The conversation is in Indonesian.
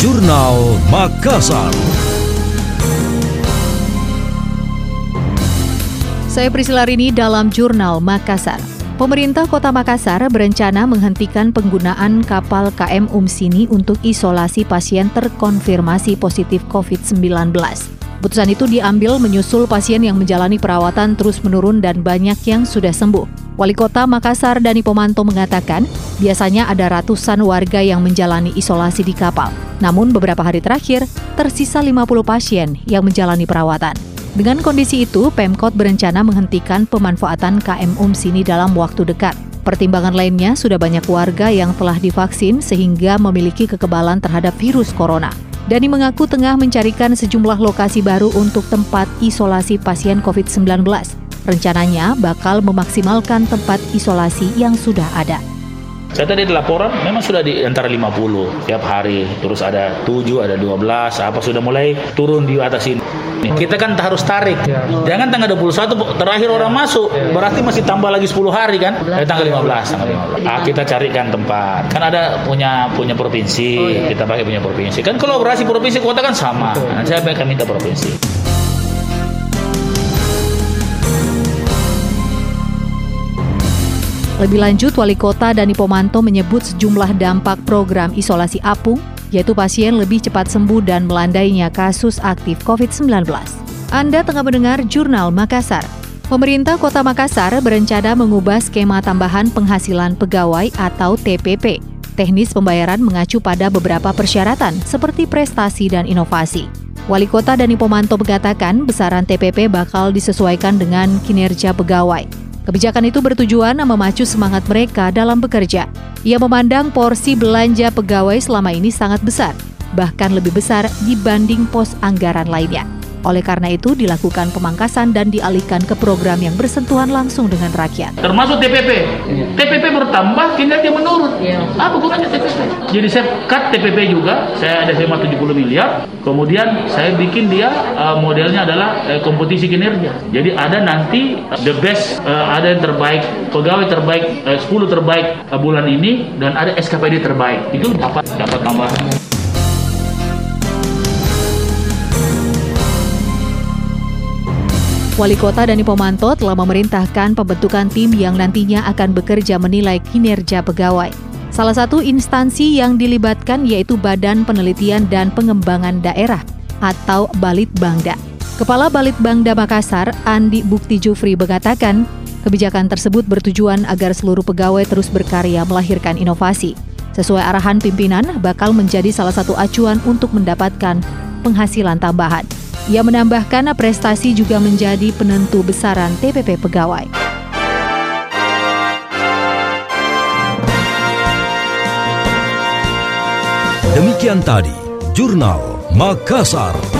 Jurnal Makassar. Saya Priscila Rini dalam Jurnal Makassar. Pemerintah Kota Makassar berencana menghentikan penggunaan kapal KM Umsini untuk isolasi pasien terkonfirmasi positif COVID-19. Putusan itu diambil menyusul pasien yang menjalani perawatan terus menurun dan banyak yang sudah sembuh. Wali Kota Makassar Dani Pomanto mengatakan, biasanya ada ratusan warga yang menjalani isolasi di kapal. Namun beberapa hari terakhir, tersisa 50 pasien yang menjalani perawatan. Dengan kondisi itu, Pemkot berencana menghentikan pemanfaatan KM UM sini dalam waktu dekat. Pertimbangan lainnya sudah banyak warga yang telah divaksin sehingga memiliki kekebalan terhadap virus corona. Dani mengaku tengah mencarikan sejumlah lokasi baru untuk tempat isolasi pasien COVID-19. Rencananya bakal memaksimalkan tempat isolasi yang sudah ada. Saya tadi ada laporan memang sudah di antara 50 tiap hari. Terus ada 7, ada 12, apa sudah mulai turun di atas ini. Kita kan harus tarik. Jangan tanggal 21 terakhir orang masuk. Berarti masih tambah lagi 10 hari kan? Eh, tanggal 15, tanggal 15. Ah, kita carikan tempat. Kan ada punya punya provinsi, kita pakai punya provinsi. Kan kolaborasi provinsi kota kan sama. Nah, saya akan minta provinsi. Lebih lanjut, Wali Kota Dani Pomanto menyebut sejumlah dampak program isolasi apung, yaitu pasien lebih cepat sembuh dan melandainya kasus aktif COVID-19. Anda tengah mendengar Jurnal Makassar. Pemerintah Kota Makassar berencana mengubah skema tambahan penghasilan pegawai atau TPP. Teknis pembayaran mengacu pada beberapa persyaratan seperti prestasi dan inovasi. Wali Kota Dani Pomanto mengatakan besaran TPP bakal disesuaikan dengan kinerja pegawai. Kebijakan itu bertujuan memacu semangat mereka dalam bekerja. Ia memandang porsi belanja pegawai selama ini sangat besar, bahkan lebih besar dibanding pos anggaran lainnya. Oleh karena itu dilakukan pemangkasan dan dialihkan ke program yang bersentuhan langsung dengan rakyat. Termasuk TPP. Ya. TPP bertambah, kinerja menurun. Ya. Apa gunanya TPP? Jadi saya cut TPP juga, saya ada skema 70 miliar. Kemudian saya bikin dia uh, modelnya adalah uh, kompetisi kinerja. Jadi ada nanti uh, the best, uh, ada yang terbaik, pegawai terbaik, uh, 10 terbaik uh, bulan ini dan ada SKPD terbaik. Itu dapat dapat tambahan. Wali Kota Dani Pomanto telah memerintahkan pembentukan tim yang nantinya akan bekerja menilai kinerja pegawai. Salah satu instansi yang dilibatkan yaitu Badan Penelitian dan Pengembangan Daerah atau Balitbangda. Kepala Balitbangda Makassar, Andi Bukti Jufri mengatakan, kebijakan tersebut bertujuan agar seluruh pegawai terus berkarya melahirkan inovasi. Sesuai arahan pimpinan, bakal menjadi salah satu acuan untuk mendapatkan penghasilan tambahan. Ia menambahkan prestasi juga menjadi penentu besaran TPP pegawai. Demikian tadi, Jurnal Makassar.